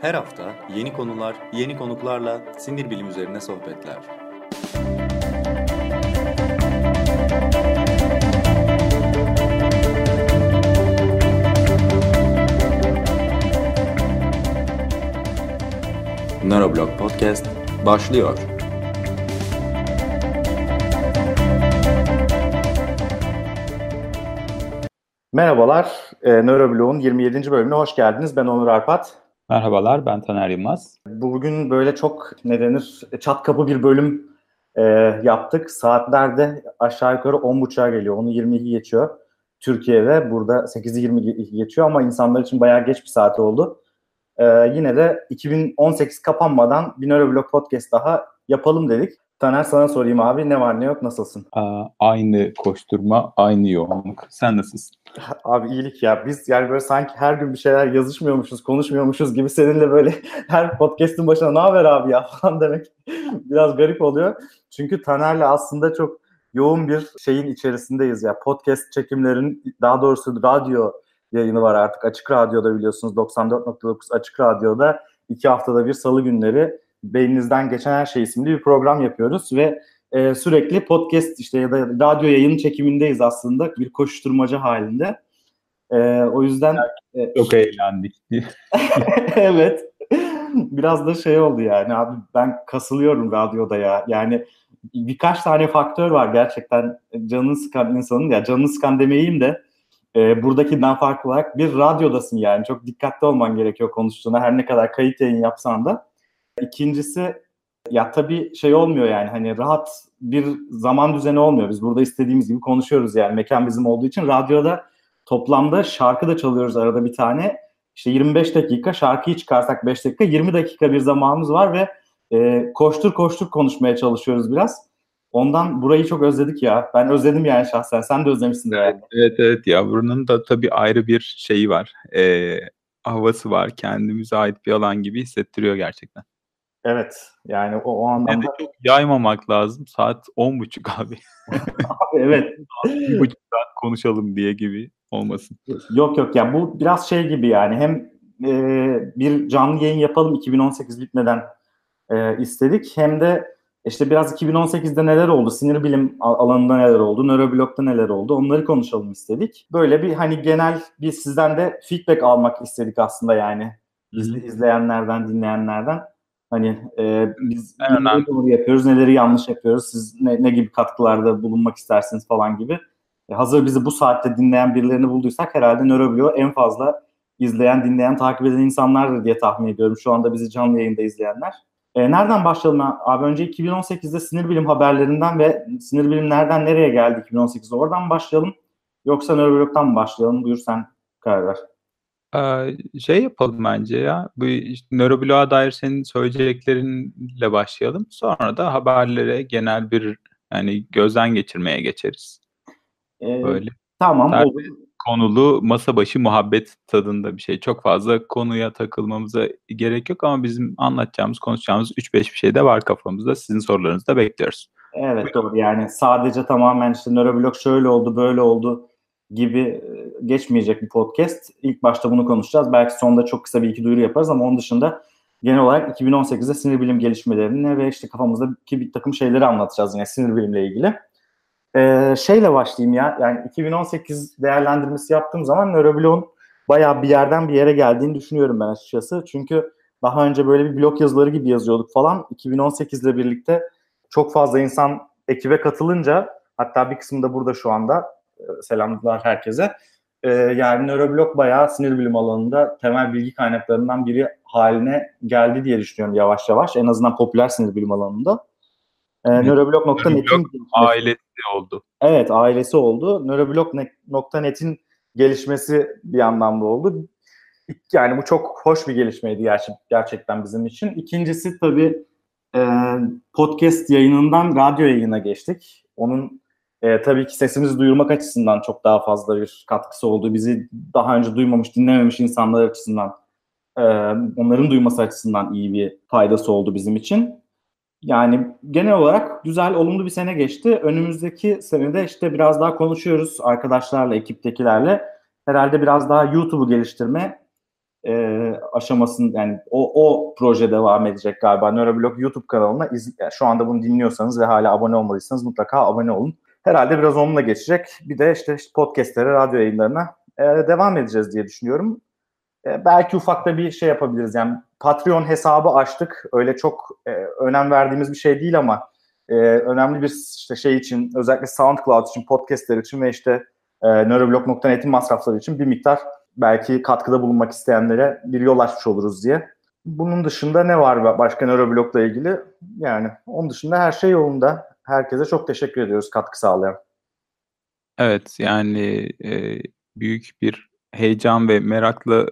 Her hafta yeni konular, yeni konuklarla sinir bilim üzerine sohbetler. Neuroblog Podcast başlıyor. Merhabalar, e, Neuroblog'un 27. bölümüne hoş geldiniz. Ben Onur Arpat. Merhabalar, ben Taner Yılmaz. Bugün böyle çok ne denir, çat kapı bir bölüm e, yaptık. Saatlerde aşağı yukarı 10.30'a geliyor, onu 22 geçiyor. Türkiye'de burada 8'i 20 geçiyor ama insanlar için bayağı geç bir saat oldu. E, yine de 2018 kapanmadan bir Neuroblog podcast daha yapalım dedik. Taner sana sorayım abi ne var ne yok nasılsın? Aa, aynı koşturma, aynı yoğunluk. Sen nasılsın? Abi iyilik ya. Biz yani böyle sanki her gün bir şeyler yazışmıyormuşuz, konuşmuyormuşuz gibi seninle böyle her podcast'ın başına ne haber abi ya falan demek biraz garip oluyor. Çünkü Taner'le aslında çok yoğun bir şeyin içerisindeyiz ya. Podcast çekimlerin daha doğrusu radyo yayını var artık. Açık Radyo'da biliyorsunuz 94.9 Açık Radyo'da iki haftada bir salı günleri beyninizden geçen her şey isimli bir program yapıyoruz ve e, sürekli podcast işte ya da radyo yayın çekimindeyiz aslında bir koşturmaca halinde. E, o yüzden e, çok eğlendik. evet. Biraz da şey oldu yani abi ben kasılıyorum radyoda ya. Yani birkaç tane faktör var gerçekten canını sıkan insanın ya canını sıkan demeyeyim de e, buradakinden farklı olarak bir radyodasın yani çok dikkatli olman gerekiyor konuştuğuna her ne kadar kayıt yayın yapsan da. İkincisi ya tabii şey olmuyor yani hani rahat bir zaman düzeni olmuyor. Biz burada istediğimiz gibi konuşuyoruz yani mekan bizim olduğu için. Radyoda toplamda şarkı da çalıyoruz arada bir tane. İşte 25 dakika şarkıyı çıkarsak 5 dakika 20 dakika bir zamanımız var ve e, koştur koştur konuşmaya çalışıyoruz biraz. Ondan burayı çok özledik ya. Ben özledim yani şahsen. Sen de özlemişsin. Evet, yani. evet, evet ya. Buranın da tabii ayrı bir şeyi var. E, havası var. Kendimize ait bir alan gibi hissettiriyor gerçekten. Evet. Yani o, o anlamda... Yani çok yaymamak lazım. Saat on buçuk abi. abi evet. Bir buçuk saat konuşalım diye gibi olmasın. Yok yok ya bu biraz şey gibi yani hem e, bir canlı yayın yapalım 2018 bitmeden e, istedik hem de işte biraz 2018'de neler oldu, sinir bilim alanında neler oldu, nöroblogda neler oldu onları konuşalım istedik. Böyle bir hani genel bir sizden de feedback almak istedik aslında yani. İzle, izleyenlerden, dinleyenlerden. Hani e, biz neleri doğru yapıyoruz, neleri yanlış yapıyoruz, siz ne, ne gibi katkılarda bulunmak istersiniz falan gibi. E, hazır bizi bu saatte dinleyen birilerini bulduysak herhalde Nöroblog'u en fazla izleyen, dinleyen, takip eden insanlardır diye tahmin ediyorum. Şu anda bizi canlı yayında izleyenler. E, nereden başlayalım abi? Önce 2018'de sinir bilim haberlerinden ve sinir bilim nereden nereye geldi 2018'de oradan başlayalım. Yoksa Nöroblog'dan mı başlayalım? Buyur sen karar ver. Şey yapalım bence ya. Bu işte, nörobloğa dair senin söyleyeceklerinle başlayalım. Sonra da haberlere genel bir yani gözden geçirmeye geçeriz. Ee, Böyle. Tamam Tabii, olur. Konulu masa başı muhabbet tadında bir şey. Çok fazla konuya takılmamıza gerek yok ama bizim anlatacağımız, konuşacağımız 3-5 bir şey de var kafamızda. Sizin sorularınızı da bekliyoruz. Evet doğru yani sadece tamamen işte nöroblog şöyle oldu böyle oldu gibi geçmeyecek bir podcast. İlk başta bunu konuşacağız. Belki sonunda çok kısa bir iki duyuru yaparız ama onun dışında genel olarak 2018'de sinir bilim gelişmelerini ve işte kafamızdaki bir takım şeyleri anlatacağız yine sinir bilimle ilgili. Ee, şeyle başlayayım ya. Yani 2018 değerlendirmesi yaptığım zaman nöroblog'un bayağı bir yerden bir yere geldiğini düşünüyorum ben açıkçası. Çünkü daha önce böyle bir blog yazıları gibi yazıyorduk falan. 2018 ile birlikte çok fazla insan ekibe katılınca hatta bir kısmı da burada şu anda selamlar herkese. E, yani nöroblog bayağı sinir bilim alanında temel bilgi kaynaklarından biri haline geldi diye düşünüyorum yavaş yavaş. En azından popüler sinir bilim alanında. E, evet. Nöroblog.net'in ailesi oldu. Evet ailesi oldu. Nöroblog.net'in gelişmesi bir anlamda oldu. Yani bu çok hoş bir gelişmeydi gerçek, gerçekten bizim için. İkincisi tabii e, podcast yayınından radyo yayına geçtik. Onun e, tabii ki sesimizi duyurmak açısından çok daha fazla bir katkısı oldu. Bizi daha önce duymamış, dinlememiş insanlar açısından, e, onların duyması açısından iyi bir faydası oldu bizim için. Yani genel olarak güzel, olumlu bir sene geçti. Önümüzdeki senede işte biraz daha konuşuyoruz arkadaşlarla, ekiptekilerle. Herhalde biraz daha YouTube'u geliştirme, e, aşamasının yani o, o proje devam edecek galiba. Nöroblog YouTube kanalına iz, yani şu anda bunu dinliyorsanız ve hala abone olmadıysanız mutlaka abone olun. Herhalde biraz onunla geçecek. Bir de işte, podcastlere, radyo yayınlarına e, devam edeceğiz diye düşünüyorum. E, belki ufakta bir şey yapabiliriz. Yani Patreon hesabı açtık. Öyle çok e, önem verdiğimiz bir şey değil ama e, önemli bir işte şey için özellikle SoundCloud için, podcastler için ve işte e, Neuroblog.net'in masrafları için bir miktar belki katkıda bulunmak isteyenlere bir yol açmış oluruz diye. Bunun dışında ne var başka Neuroblog'la ilgili? Yani onun dışında her şey yolunda. Herkese çok teşekkür ediyoruz katkı sağlayan. Evet yani e, büyük bir heyecan ve merakla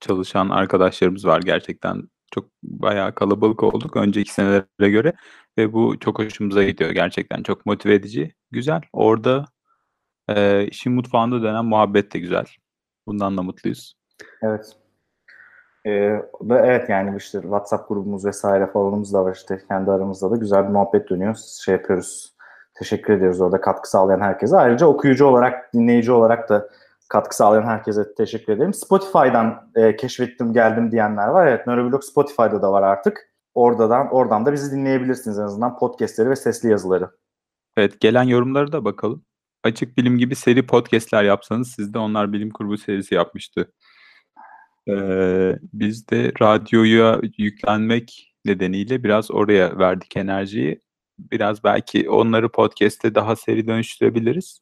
çalışan arkadaşlarımız var gerçekten. Çok bayağı kalabalık olduk önceki senelere göre ve bu çok hoşumuza gidiyor gerçekten. Çok motive edici. Güzel. Orada e, işin mutfağında dönen muhabbet de güzel. Bundan da mutluyuz. Evet. Ee, ve evet yani işte WhatsApp grubumuz vesaire falanımız da var işte kendi aramızda da güzel bir muhabbet dönüyor. Şey yapıyoruz. Teşekkür ediyoruz orada katkı sağlayan herkese. Ayrıca okuyucu olarak, dinleyici olarak da katkı sağlayan herkese teşekkür ederim. Spotify'dan e, keşfettim geldim diyenler var. Evet Neuroblog Spotify'da da var artık. Oradan oradan da bizi dinleyebilirsiniz en azından podcastleri ve sesli yazıları. Evet gelen yorumları da bakalım. Açık Bilim gibi seri podcastler yapsanız siz de onlar bilim kurgu serisi yapmıştı. Ee, biz de radyoya yüklenmek nedeniyle biraz oraya verdik enerjiyi. Biraz belki onları podcast'te daha seri dönüştürebiliriz.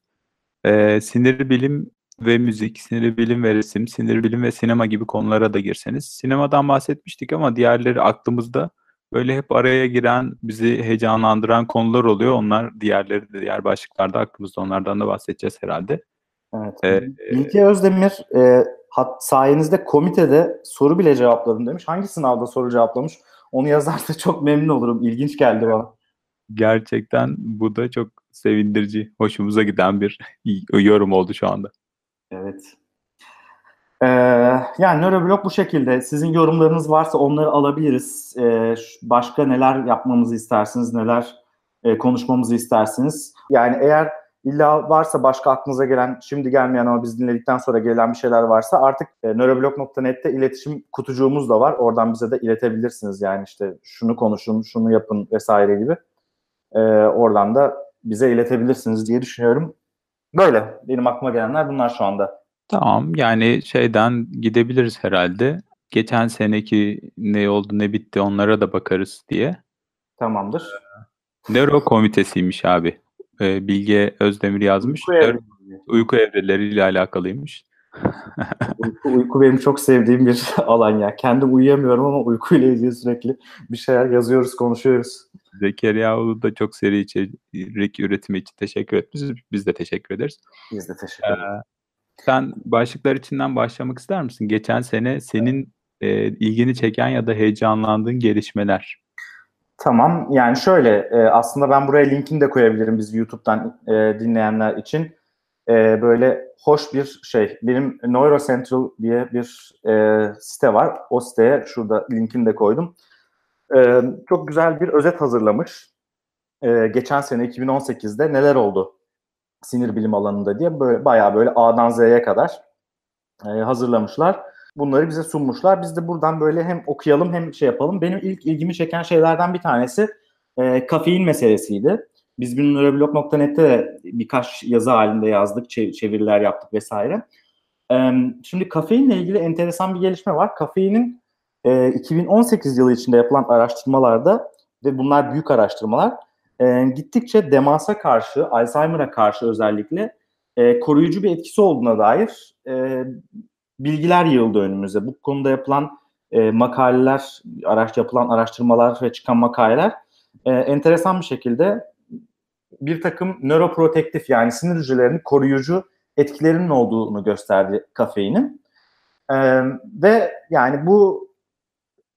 Ee, sinir bilim ve müzik, sinir bilim ve resim, sinir bilim ve sinema gibi konulara da girseniz. Sinemadan bahsetmiştik ama diğerleri aklımızda böyle hep araya giren, bizi heyecanlandıran konular oluyor. Onlar diğerleri de diğer başlıklarda aklımızda. Onlardan da bahsedeceğiz herhalde. Evet. Ee, Bilge Özdemir e, hat, sayenizde komitede soru bile cevapladım demiş. Hangi sınavda soru cevaplamış? Onu yazarsa çok memnun olurum. İlginç geldi bana. Gerçekten bu da çok sevindirici, hoşumuza giden bir yorum oldu şu anda. Evet. Ee, yani Neuroblog bu şekilde. Sizin yorumlarınız varsa onları alabiliriz. Ee, başka neler yapmamızı istersiniz, neler e, konuşmamızı istersiniz. Yani eğer illa varsa başka aklınıza gelen, şimdi gelmeyen ama biz dinledikten sonra gelen bir şeyler varsa artık e, neuroblog.net'te iletişim kutucuğumuz da var. Oradan bize de iletebilirsiniz. Yani işte şunu konuşun, şunu yapın vesaire gibi. Ee, oradan da bize iletebilirsiniz diye düşünüyorum. Böyle. Benim aklıma gelenler bunlar şu anda. Tamam yani şeyden gidebiliriz herhalde. Geçen seneki ne oldu ne bitti onlara da bakarız diye. Tamamdır. Nero komitesiymiş abi. Ee, Bilge Özdemir yazmış. Uyku, evre. uyku evreleriyle alakalıymış. uyku, uyku benim çok sevdiğim bir alan ya. Kendim uyuyamıyorum ama uykuyla ilgili sürekli bir şeyler yazıyoruz, konuşuyoruz. Zekeriya da çok seri içerik üretimi için teşekkür etmiş. Biz de teşekkür ederiz. Biz de teşekkür ederiz. Ee, sen başlıklar içinden başlamak ister misin? Geçen sene senin e, ilgini çeken ya da heyecanlandığın gelişmeler. Tamam. Yani şöyle e, aslında ben buraya linkini de koyabilirim biz YouTube'dan e, dinleyenler için. E, böyle hoş bir şey. Benim Neurocentral diye bir e, site var. O siteye şurada linkini de koydum. E, çok güzel bir özet hazırlamış. E, geçen sene 2018'de neler oldu sinir bilim alanında diye böyle bayağı böyle A'dan Z'ye kadar e, hazırlamışlar. Bunları bize sunmuşlar. Biz de buradan böyle hem okuyalım hem şey yapalım. Benim ilk ilgimi çeken şeylerden bir tanesi e, kafein meselesiydi. Biz de birkaç yazı halinde yazdık, çeviriler yaptık vesaire. E, şimdi kafeinle ilgili enteresan bir gelişme var. Kafeinin e, 2018 yılı içinde yapılan araştırmalarda ve bunlar büyük araştırmalar e, gittikçe demansa karşı, Alzheimer'a karşı özellikle e, koruyucu bir etkisi olduğuna dair e, bilgiler yığıldı önümüze. Bu konuda yapılan e, makaleler, araç yapılan araştırmalar ve çıkan makaleler e, enteresan bir şekilde bir takım nöroprotektif yani sinir hücrelerinin koruyucu etkilerinin olduğunu gösterdi kafeinin. E, ve yani bu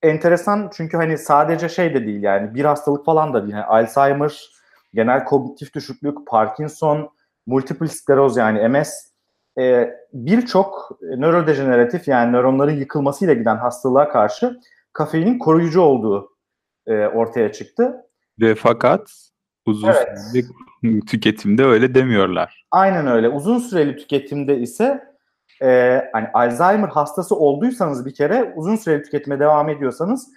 enteresan çünkü hani sadece şey de değil yani bir hastalık falan da değil. Yani Alzheimer, genel kognitif düşüklük, Parkinson, multiple skleroz yani MS e, birçok nörodejeneratif yani nöronların yıkılmasıyla giden hastalığa karşı kafeinin koruyucu olduğu e, ortaya çıktı. Ve fakat uzun evet. süreli tüketimde öyle demiyorlar. Aynen öyle. Uzun süreli tüketimde ise e, hani Alzheimer hastası olduysanız bir kere uzun süreli tüketime devam ediyorsanız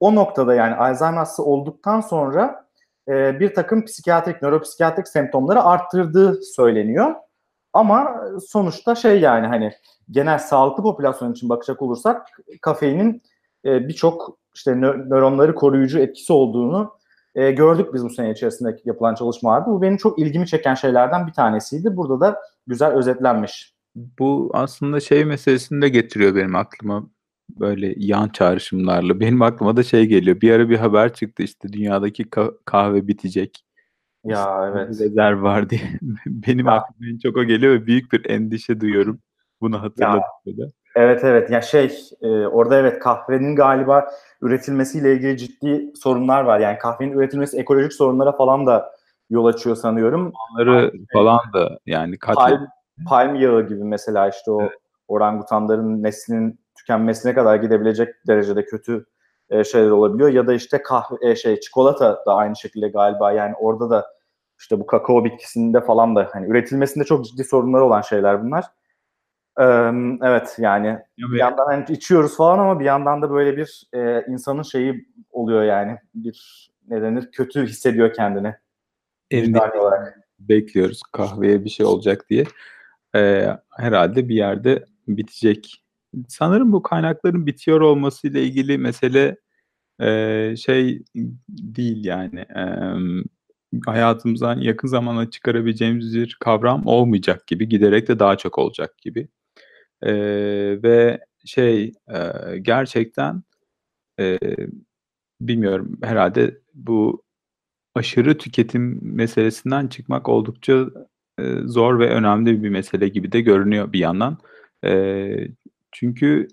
o noktada yani Alzheimer hastası olduktan sonra e, bir takım psikiyatrik, nöropsikiyatrik semptomları arttırdığı söyleniyor. Ama sonuçta şey yani hani genel sağlıklı popülasyon için bakacak olursak kafeinin e, birçok işte nö- nöronları koruyucu etkisi olduğunu e, gördük biz bu sene içerisinde yapılan çalışmalarda. Bu benim çok ilgimi çeken şeylerden bir tanesiydi. Burada da güzel özetlenmiş. Bu aslında şey meselesini de getiriyor benim aklıma böyle yan çağrışımlarla. Benim aklıma da şey geliyor. Bir ara bir haber çıktı işte dünyadaki ka- kahve bitecek. Ya evet. Rezerv var diye. benim Ya. aklıma en çok o geliyor ve büyük bir endişe duyuyorum. Bunu hatırladıkça da. Evet evet ya şey e, orada evet kahvenin galiba üretilmesiyle ilgili ciddi sorunlar var. Yani kahvenin üretilmesi ekolojik sorunlara falan da yol açıyor sanıyorum. Onları falan da yani Palm, katlet palm yağı gibi mesela işte o orangutanların neslinin tükenmesine kadar gidebilecek derecede kötü e, şeyler olabiliyor. Ya da işte kahve e, şey çikolata da aynı şekilde galiba yani orada da işte bu kakao bitkisinde falan da hani üretilmesinde çok ciddi sorunları olan şeyler bunlar. Ee, evet yani bir yandan hani içiyoruz falan ama bir yandan da böyle bir e, insanın şeyi oluyor yani bir ne denir kötü hissediyor kendini. vicdani olarak. bekliyoruz kahveye bir şey olacak diye. Ee, herhalde bir yerde bitecek. Sanırım bu kaynakların bitiyor olmasıyla ilgili mesele e, şey değil yani e, hayatımızdan yakın zamanda çıkarabileceğimiz bir kavram olmayacak gibi giderek de daha çok olacak gibi. E, ve şey e, gerçekten e, bilmiyorum herhalde bu aşırı tüketim meselesinden çıkmak oldukça e, zor ve önemli bir mesele gibi de görünüyor bir yandan. E, çünkü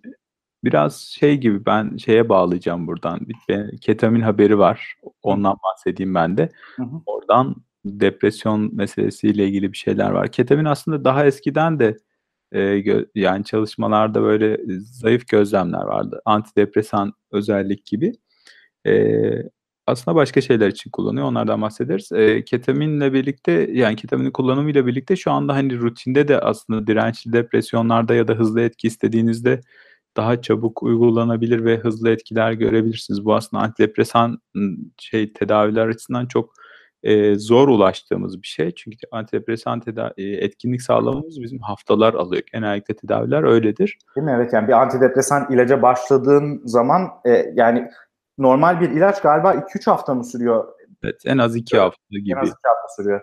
biraz şey gibi ben şeye bağlayacağım buradan. Bir ketamin haberi var. Ondan bahsedeyim ben de. Hı hı. Oradan depresyon meselesiyle ilgili bir şeyler var. Ketamin aslında daha eskiden de e, yani çalışmalarda böyle zayıf gözlemler vardı. Antidepresan özellik gibi. E, aslında başka şeyler için kullanıyor. Onlardan bahsederiz. E, ketaminle birlikte yani ketaminin kullanımıyla birlikte şu anda hani rutinde de aslında dirençli depresyonlarda ya da hızlı etki istediğinizde daha çabuk uygulanabilir ve hızlı etkiler görebilirsiniz. Bu aslında antidepresan şey tedaviler açısından çok e, zor ulaştığımız bir şey. Çünkü antidepresan teda- etkinlik sağlamamız bizim haftalar alıyor. Genellikle tedaviler öyledir. Değil mi? Evet yani bir antidepresan ilaca başladığın zaman e, yani normal bir ilaç galiba 2-3 hafta mı sürüyor? Evet, en az iki hafta gibi. En az 2 hafta sürüyor.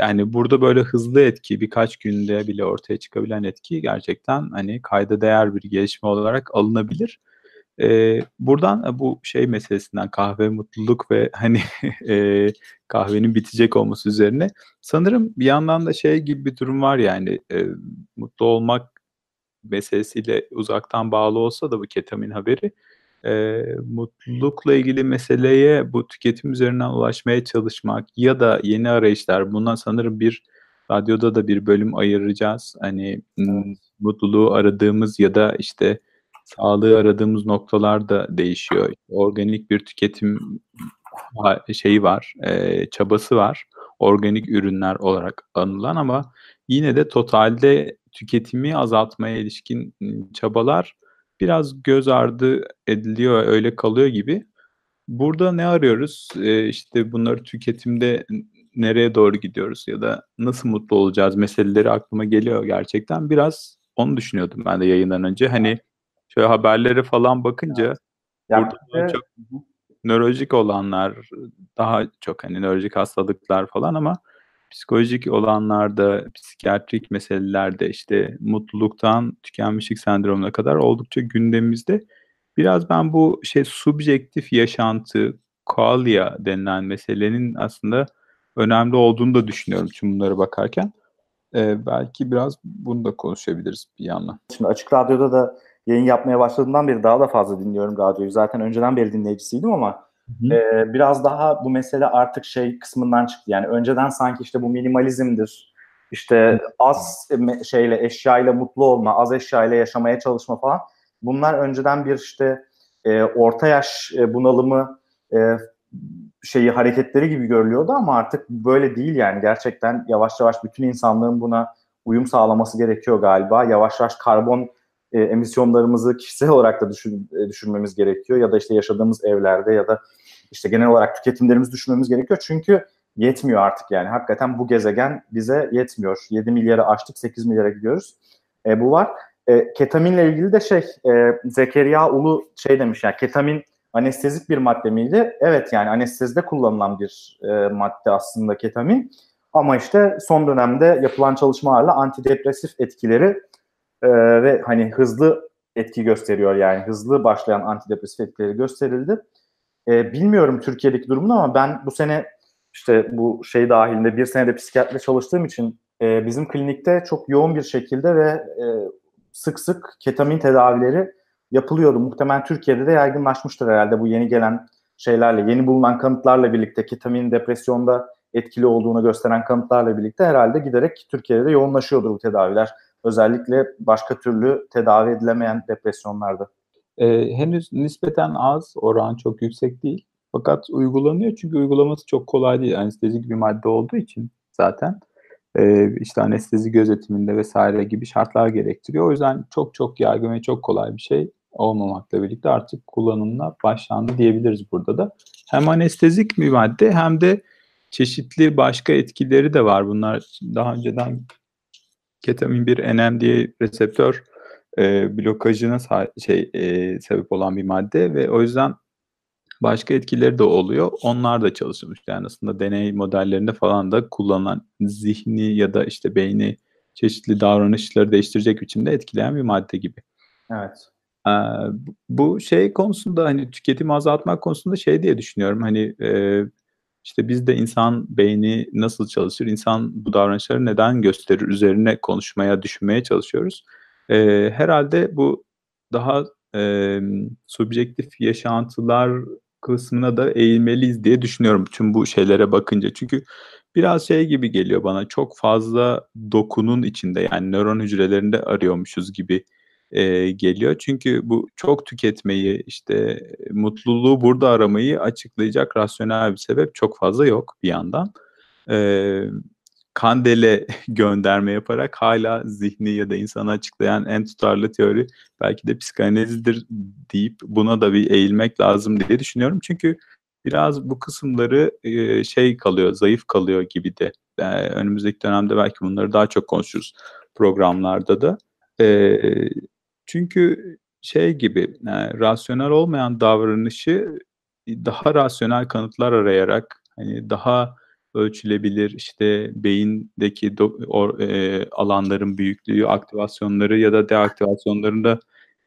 Yani burada böyle hızlı etki birkaç günde bile ortaya çıkabilen etki gerçekten hani kayda değer bir gelişme olarak alınabilir. Ee, buradan bu şey meselesinden kahve mutluluk ve hani e, kahvenin bitecek olması üzerine sanırım bir yandan da şey gibi bir durum var yani e, mutlu olmak meselesiyle uzaktan bağlı olsa da bu ketamin haberi e, mutlulukla ilgili meseleye bu tüketim üzerinden ulaşmaya çalışmak ya da yeni arayışlar bundan sanırım bir radyoda da bir bölüm ayıracağız. Hani m, mutluluğu aradığımız ya da işte sağlığı aradığımız noktalar da değişiyor. Organik bir tüketim şeyi var, e, çabası var. Organik ürünler olarak anılan ama yine de totalde tüketimi azaltmaya ilişkin çabalar biraz göz ardı ediliyor, öyle kalıyor gibi. Burada ne arıyoruz? Ee, işte bunları tüketimde nereye doğru gidiyoruz ya da nasıl mutlu olacağız meseleleri aklıma geliyor gerçekten. Biraz onu düşünüyordum ben de yayından önce. Hani şöyle haberlere falan bakınca Ya burada daha çok nörolojik olanlar daha çok hani nörolojik hastalıklar falan ama psikolojik olanlarda, psikiyatrik meselelerde işte mutluluktan tükenmişlik sendromuna kadar oldukça gündemimizde. Biraz ben bu şey subjektif yaşantı, qualia denilen meselenin aslında önemli olduğunu da düşünüyorum tüm bunlara bakarken. Ee, belki biraz bunu da konuşabiliriz bir yandan. Şimdi Açık Radyo'da da yayın yapmaya başladığımdan beri daha da fazla dinliyorum radyoyu. Zaten önceden beri dinleyicisiydim ama Hı. biraz daha bu mesele artık şey kısmından çıktı. Yani önceden sanki işte bu minimalizmdir. İşte az şeyle eşyayla mutlu olma, az eşyayla yaşamaya çalışma falan. Bunlar önceden bir işte e, orta yaş e, bunalımı e, şeyi hareketleri gibi görülüyordu ama artık böyle değil yani gerçekten yavaş yavaş bütün insanlığın buna uyum sağlaması gerekiyor galiba. Yavaş yavaş karbon e, emisyonlarımızı kişisel olarak da düşün, e, düşürmemiz gerekiyor ya da işte yaşadığımız evlerde ya da işte genel olarak tüketimlerimizi düşürmemiz gerekiyor. Çünkü yetmiyor artık yani. Hakikaten bu gezegen bize yetmiyor. 7 milyara açtık, 8 milyara gidiyoruz. E, bu var. E, ketaminle ilgili de şey, e, Zekeriya Ulu şey demiş yani ketamin anestezik bir madde miydi? Evet yani anestezide kullanılan bir e, madde aslında ketamin. Ama işte son dönemde yapılan çalışmalarla antidepresif etkileri e, ve hani hızlı etki gösteriyor yani hızlı başlayan antidepresif etkileri gösterildi. E, bilmiyorum Türkiye'deki durumunu ama ben bu sene işte bu şey dahilinde bir senede psikiyatri çalıştığım için e, bizim klinikte çok yoğun bir şekilde ve e, sık sık ketamin tedavileri yapılıyordu. Muhtemelen Türkiye'de de yaygınlaşmıştır herhalde bu yeni gelen şeylerle, yeni bulunan kanıtlarla birlikte ketamin depresyonda etkili olduğunu gösteren kanıtlarla birlikte herhalde giderek Türkiye'de de yoğunlaşıyordur bu tedaviler. Özellikle başka türlü tedavi edilemeyen depresyonlarda. Ee, henüz nispeten az, oran çok yüksek değil. Fakat uygulanıyor çünkü uygulaması çok kolay değil. Anestezik bir madde olduğu için zaten e, işte anestezi gözetiminde vesaire gibi şartlar gerektiriyor. O yüzden çok çok yaygın ve çok kolay bir şey olmamakla birlikte artık kullanımına başlandı diyebiliriz burada da. Hem anestezik bir madde hem de çeşitli başka etkileri de var. Bunlar daha önceden ketamin bir NMDA reseptör e, blokajına şey e, sebep olan bir madde ve o yüzden başka etkileri de oluyor. Onlar da çalışılmış. Yani aslında deney modellerinde falan da kullanılan zihni ya da işte beyni çeşitli davranışları değiştirecek biçimde etkileyen bir madde gibi. Evet. Ee, bu şey konusunda hani tüketimi azaltmak konusunda şey diye düşünüyorum. Hani e, işte bizde insan beyni nasıl çalışır, insan bu davranışları neden gösterir üzerine konuşmaya, düşünmeye çalışıyoruz. Ee, herhalde bu daha e, subjektif yaşantılar kısmına da eğilmeliyiz diye düşünüyorum tüm bu şeylere bakınca. Çünkü biraz şey gibi geliyor bana çok fazla dokunun içinde yani nöron hücrelerinde arıyormuşuz gibi e, geliyor. Çünkü bu çok tüketmeyi işte mutluluğu burada aramayı açıklayacak rasyonel bir sebep çok fazla yok bir yandan. E, Kandele gönderme yaparak hala zihni ya da insanı açıklayan en tutarlı teori belki de psikanalizdir deyip buna da bir eğilmek lazım diye düşünüyorum. Çünkü biraz bu kısımları şey kalıyor, zayıf kalıyor gibi de. Yani önümüzdeki dönemde belki bunları daha çok konuşuruz programlarda da. E, çünkü şey gibi yani rasyonel olmayan davranışı daha rasyonel kanıtlar arayarak hani daha ölçülebilir işte beyindeki do, or, e, alanların büyüklüğü, aktivasyonları ya da deaktivasyonlarında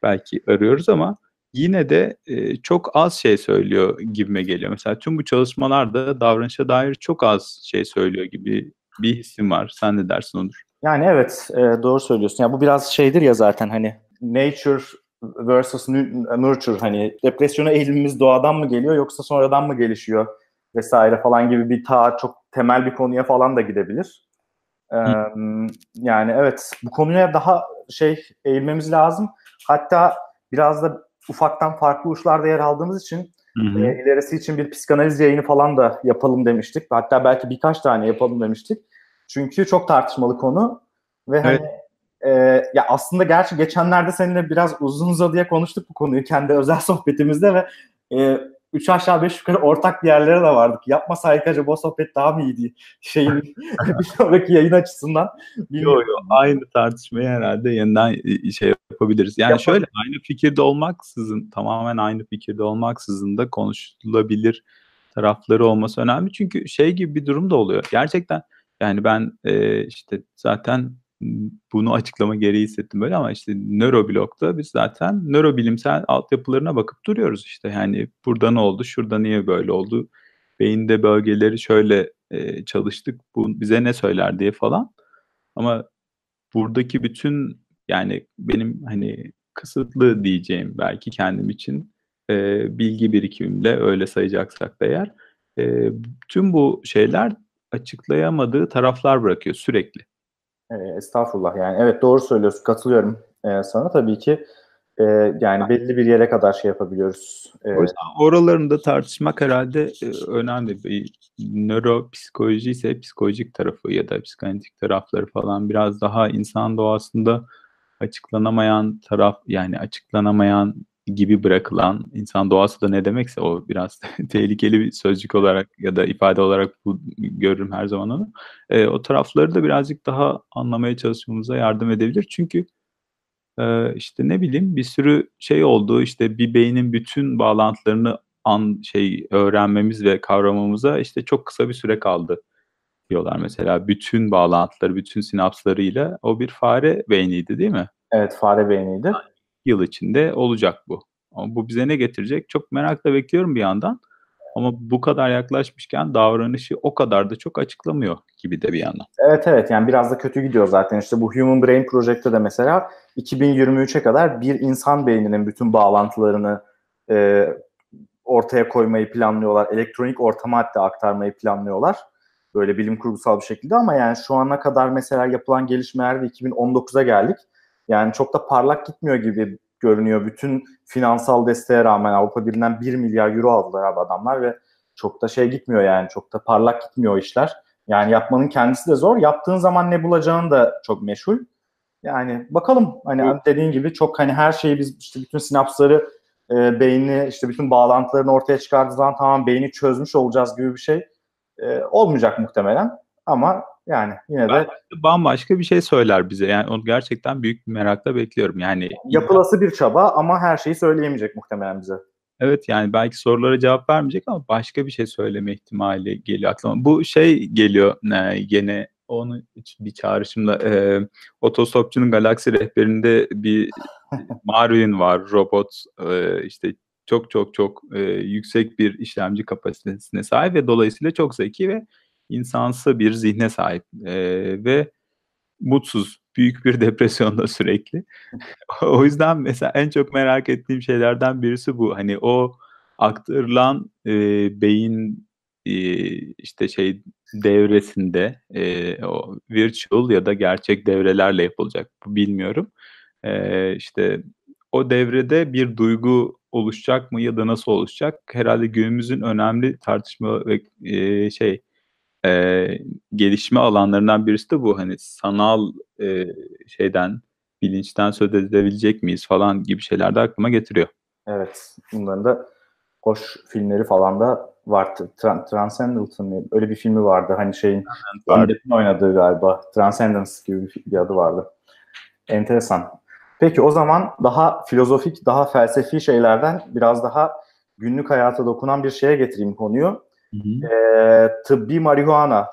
belki arıyoruz ama yine de e, çok az şey söylüyor gibime geliyor. Mesela tüm bu çalışmalarda davranışa dair çok az şey söylüyor gibi bir hissim var. Sen ne dersin Onur? Yani evet e, doğru söylüyorsun. Yani bu biraz şeydir ya zaten hani nature versus nurture hani depresyona eğilimimiz doğadan mı geliyor yoksa sonradan mı gelişiyor vesaire falan gibi bir ta çok temel bir konuya falan da gidebilir. Ee, yani evet bu konuya daha şey eğilmemiz lazım. Hatta biraz da ufaktan farklı uçlarda yer aldığımız için hı hı. E, ilerisi için bir psikanaliz yayını falan da yapalım demiştik. Hatta belki birkaç tane yapalım demiştik. Çünkü çok tartışmalı konu ve hani evet. E, ya aslında gerçi geçenlerde seninle biraz uzun uzadıya konuştuk bu konuyu kendi özel sohbetimizde ve e, üç aşağı beş yukarı ortak bir yerlere de vardık. Yapmasaydık acaba o sohbet daha mı iyiydi? Şeyin bir sonraki yayın açısından. Yok yok aynı tartışmayı herhalde yeniden şey yapabiliriz. Yani Yapalım. şöyle aynı fikirde olmaksızın tamamen aynı fikirde olmaksızın da konuşulabilir tarafları olması önemli. Çünkü şey gibi bir durum da oluyor. Gerçekten yani ben e, işte zaten bunu açıklama gereği hissettim böyle ama işte nöroblokta biz zaten nörobilimsel altyapılarına bakıp duruyoruz işte yani burada ne oldu, şurada niye böyle oldu, beyinde bölgeleri şöyle e, çalıştık, bu bize ne söyler diye falan. Ama buradaki bütün yani benim hani kısıtlı diyeceğim belki kendim için e, bilgi birikimimle öyle sayacaksak da eğer e, tüm bu şeyler açıklayamadığı taraflar bırakıyor sürekli. E, estağfurullah yani evet doğru söylüyorsun katılıyorum e, sana tabii ki. e, yani belli bir yere kadar şey yapabiliyoruz. E, O yüzden oralarını da tartışmak herhalde e, önemli. Bir nöropsikoloji ise psikolojik tarafı ya da psikanalitik tarafları falan biraz daha insan doğasında açıklanamayan taraf yani açıklanamayan gibi bırakılan insan doğası da ne demekse o biraz tehlikeli bir sözcük olarak ya da ifade olarak bu, görürüm her zaman onu. E, o tarafları da birazcık daha anlamaya çalışmamıza yardım edebilir. Çünkü e, işte ne bileyim bir sürü şey oldu. İşte bir beynin bütün bağlantılarını an şey öğrenmemiz ve kavramamıza işte çok kısa bir süre kaldı diyorlar mesela. Bütün bağlantıları, bütün sinapslarıyla o bir fare beyniydi değil mi? evet fare beyniydi. Yıl içinde olacak bu. Ama bu bize ne getirecek? Çok merakla bekliyorum bir yandan. Ama bu kadar yaklaşmışken davranışı o kadar da çok açıklamıyor gibi de bir yandan. Evet evet yani biraz da kötü gidiyor zaten. İşte bu Human Brain Project'te de mesela 2023'e kadar bir insan beyninin bütün bağlantılarını e, ortaya koymayı planlıyorlar. Elektronik ortama hatta aktarmayı planlıyorlar. Böyle bilim kurgusal bir şekilde ama yani şu ana kadar mesela yapılan gelişmelerde 2019'a geldik. Yani çok da parlak gitmiyor gibi görünüyor. Bütün finansal desteğe rağmen Avrupa Birliği'nden 1 milyar euro aldılar abi adamlar ve çok da şey gitmiyor yani çok da parlak gitmiyor işler. Yani yapmanın kendisi de zor. Yaptığın zaman ne bulacağın da çok meşhur. Yani bakalım hani Evet. dediğin gibi çok hani her şeyi biz işte bütün sinapsları e, beyni işte bütün bağlantılarını ortaya çıkardığı zaman tamam beyni çözmüş olacağız gibi bir şey e, olmayacak muhtemelen. Ama yani yine de Bambaşka bir şey söyler bize. Yani onu gerçekten büyük bir merakla bekliyorum. Yani yapılası bir çaba ama her şeyi söyleyemeyecek muhtemelen bize. Evet yani belki sorulara cevap vermeyecek ama başka bir şey söyleme ihtimali geliyor aklıma. Bu şey geliyor e, gene onu bir çağrışımda e, otostopçunun galaksi rehberinde bir Marvin var robot e, işte çok çok çok e, yüksek bir işlemci kapasitesine sahip ve dolayısıyla çok zeki ve insansı bir zihne sahip e, ve mutsuz büyük bir depresyonda sürekli. o yüzden mesela en çok merak ettiğim şeylerden birisi bu. Hani o aktarılan e, beyin e, işte şey devresinde e, o virtual ya da gerçek devrelerle yapılacak bu bilmiyorum. E, işte o devrede bir duygu oluşacak mı ya da nasıl oluşacak? Herhalde günümüzün önemli tartışma ve e, şey e, gelişme alanlarından birisi de bu. Hani sanal e, şeyden bilinçten söz edebilecek miyiz falan gibi şeyler de aklıma getiriyor. Evet. Bunların da hoş filmleri falan da var. Tran- Transcendence mı? Öyle bir filmi vardı. Hani şeyin Depp'in oynadığı galiba. Transcendence gibi bir, bir adı vardı. Enteresan. Peki o zaman daha filozofik, daha felsefi şeylerden biraz daha günlük hayata dokunan bir şeye getireyim konuyu. Ee, tıbbi marihuana.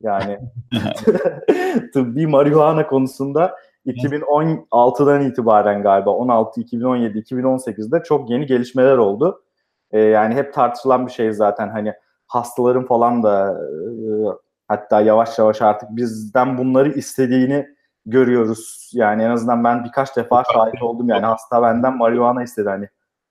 Yani tıbbi marihuana konusunda 2016'dan itibaren galiba 16, 2017, 2018'de çok yeni gelişmeler oldu. Ee, yani hep tartışılan bir şey zaten hani hastaların falan da e, hatta yavaş yavaş artık bizden bunları istediğini görüyoruz. Yani en azından ben birkaç defa şahit oldum yani hasta benden marihuana istedi hani.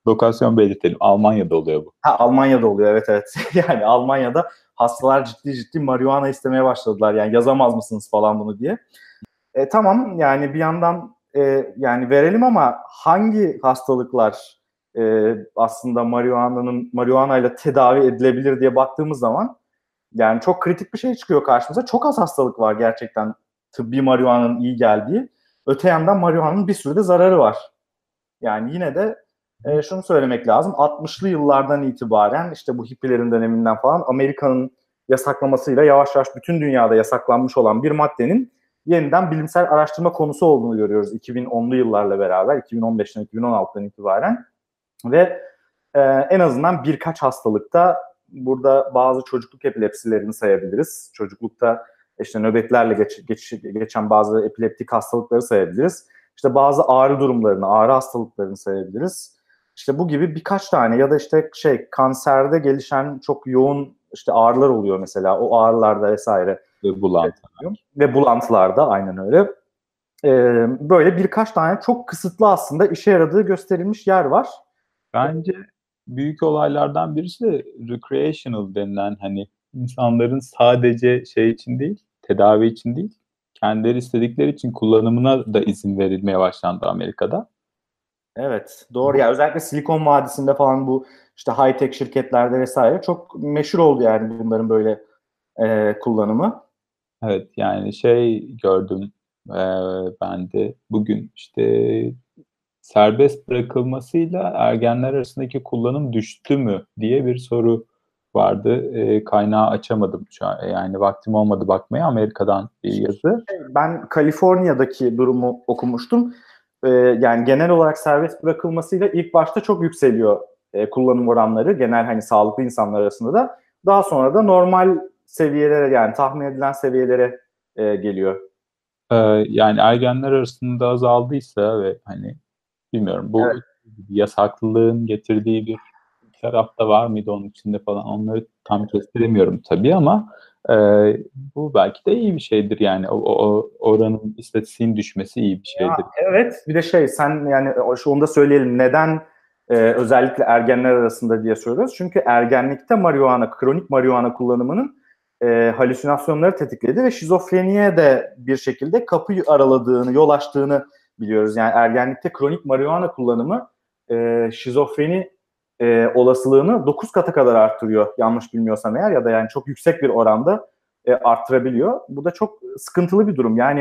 Lokasyon belirtelim. Almanya'da oluyor bu. Ha Almanya'da oluyor evet evet. yani Almanya'da hastalar ciddi ciddi marihuana istemeye başladılar. Yani yazamaz mısınız falan bunu diye. E, tamam yani bir yandan e, yani verelim ama hangi hastalıklar e, aslında marihuana'nın marihuanayla tedavi edilebilir diye baktığımız zaman yani çok kritik bir şey çıkıyor karşımıza. Çok az hastalık var gerçekten tıbbi marihuananın iyi geldiği. Öte yandan marihuananın bir sürü de zararı var. Yani yine de e, şunu söylemek lazım. 60'lı yıllardan itibaren işte bu hippilerin döneminden falan Amerika'nın yasaklamasıyla yavaş yavaş bütün dünyada yasaklanmış olan bir maddenin yeniden bilimsel araştırma konusu olduğunu görüyoruz 2010'lu yıllarla beraber 2015'ten 2016'dan itibaren ve e, en azından birkaç hastalıkta burada bazı çocukluk epilepsilerini sayabiliriz. Çocuklukta işte nöbetlerle geç, geç, geçen bazı epileptik hastalıkları sayabiliriz. İşte bazı ağrı durumlarını, ağrı hastalıklarını sayabiliriz. İşte bu gibi birkaç tane ya da işte şey kanserde gelişen çok yoğun işte ağrılar oluyor mesela. O ağrılarda vesaire Ve bulantı. ve bulantılarda aynen öyle. Ee, böyle birkaç tane çok kısıtlı aslında işe yaradığı gösterilmiş yer var. Bence büyük olaylardan birisi de recreational denilen hani insanların sadece şey için değil, tedavi için değil, kendileri istedikleri için kullanımına da izin verilmeye başlandı Amerika'da. Evet doğru ya özellikle Silikon Vadisi'nde falan bu işte high tech şirketlerde vesaire çok meşhur oldu yani bunların böyle e, kullanımı. Evet yani şey gördüm e, ben de bugün işte serbest bırakılmasıyla ergenler arasındaki kullanım düştü mü diye bir soru vardı. E, kaynağı açamadım şu an. Yani vaktim olmadı bakmaya. Amerika'dan bir yazı. Ben Kaliforniya'daki durumu okumuştum. E, yani genel olarak serbest bırakılmasıyla ilk başta çok yükseliyor e, kullanım oranları. Genel hani sağlıklı insanlar arasında da. Daha sonra da normal seviyelere yani tahmin edilen seviyelere e, geliyor. Ee, yani ergenler arasında azaldıysa ve hani bilmiyorum bu Evet. yasaklılığın getirdiği bir tarafta var mıydı onun içinde falan onları tam kestiremiyorum tabii ama e, bu belki de iyi bir şeydir yani o, o, oranın istatistiğin düşmesi iyi bir şeydir. Ya, evet bir de şey sen yani onu da söyleyelim neden e, özellikle ergenler arasında diye soruyoruz. Çünkü ergenlikte marihuana, kronik marihuana kullanımının e, halüsinasyonları tetikledi ve şizofreniye de bir şekilde kapı araladığını, yol açtığını biliyoruz. Yani ergenlikte kronik marihuana kullanımı e, şizofreni e, olasılığını 9 kata kadar arttırıyor yanlış bilmiyorsam eğer ya da yani çok yüksek bir oranda e, arttırabiliyor. Bu da çok sıkıntılı bir durum. Yani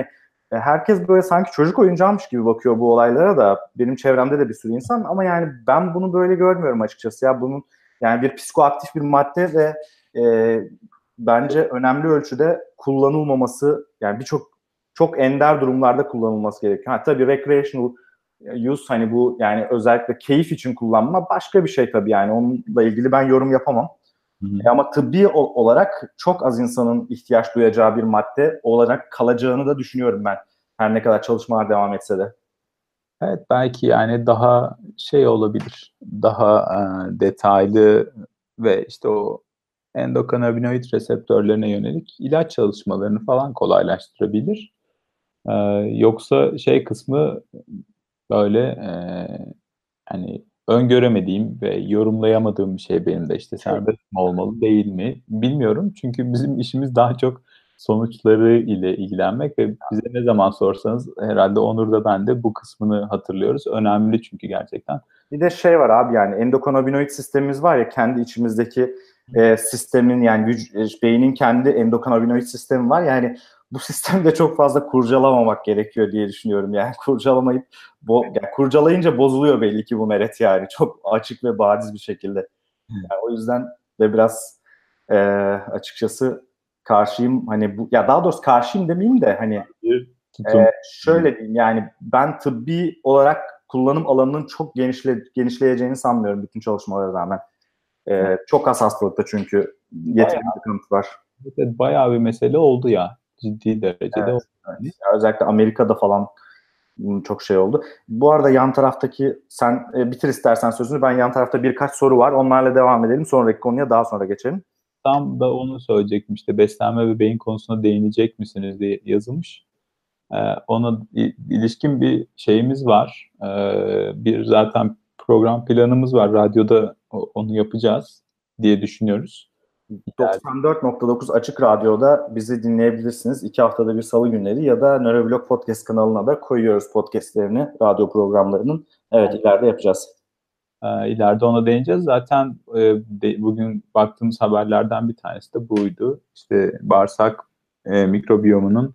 e, herkes böyle sanki çocuk oyuncağımış gibi bakıyor bu olaylara da. Benim çevremde de bir sürü insan ama yani ben bunu böyle görmüyorum açıkçası. Ya bunun yani bir psikoaktif bir madde ve e, bence önemli ölçüde kullanılmaması yani birçok çok ender durumlarda kullanılması gerekiyor. Ha, tabii recreational use hani bu yani özellikle keyif için kullanma başka bir şey tabii yani onunla ilgili ben yorum yapamam. Hı hı. E Ama tıbbi olarak çok az insanın ihtiyaç duyacağı bir madde olarak kalacağını da düşünüyorum ben. Her ne kadar çalışmalar devam etse de. Evet belki yani daha şey olabilir. Daha e, detaylı ve işte o endokannabinoid reseptörlerine yönelik ilaç çalışmalarını falan kolaylaştırabilir. E, yoksa şey kısmı böyle e, hani öngöremediğim ve yorumlayamadığım bir şey benim de işte serbest mi olmalı değil mi bilmiyorum. Çünkü bizim işimiz daha çok sonuçları ile ilgilenmek ve bize ne zaman sorsanız herhalde Onur da ben de bu kısmını hatırlıyoruz. Önemli çünkü gerçekten. Bir de şey var abi yani endokannabinoid sistemimiz var ya kendi içimizdeki e, sistemin yani vüc- e, beynin kendi endokannabinoid sistemi var. Yani bu sistemde çok fazla kurcalamamak gerekiyor diye düşünüyorum. Yani kurcalamayıp bo- yani kurcalayınca bozuluyor belli ki bu meret yani çok açık ve bariz bir şekilde. Yani o yüzden de biraz e, açıkçası karşıyım hani bu ya daha doğrusu karşıyım demeyeyim de hani ee, şöyle diyeyim yani ben tıbbi olarak kullanım alanının çok genişle, genişleyeceğini sanmıyorum bütün çalışmalara rağmen. Ee, çok az hastalıkta çünkü yeterince kanıt var. Evet, bayağı bir mesele oldu ya. Ciddi derecede Evet. Ya özellikle Amerika'da falan çok şey oldu. Bu arada yan taraftaki sen e, bitir istersen sözünü ben yan tarafta birkaç soru var onlarla devam edelim sonraki konuya daha sonra geçelim. Tam da onu söyleyecektim işte beslenme ve beyin konusuna değinecek misiniz diye yazılmış. Ee, ona ilişkin bir şeyimiz var. Ee, bir zaten program planımız var. Radyoda onu yapacağız diye düşünüyoruz. 94.9 Açık Radyo'da bizi dinleyebilirsiniz. İki haftada bir salı günleri ya da Nöroblog Podcast kanalına da koyuyoruz podcastlerini, radyo programlarının. Evet ileride yapacağız. Ee, ileride ona değineceğiz. Zaten e, de- bugün baktığımız haberlerden bir tanesi de buydu. İşte bağırsak e, mikrobiyomunun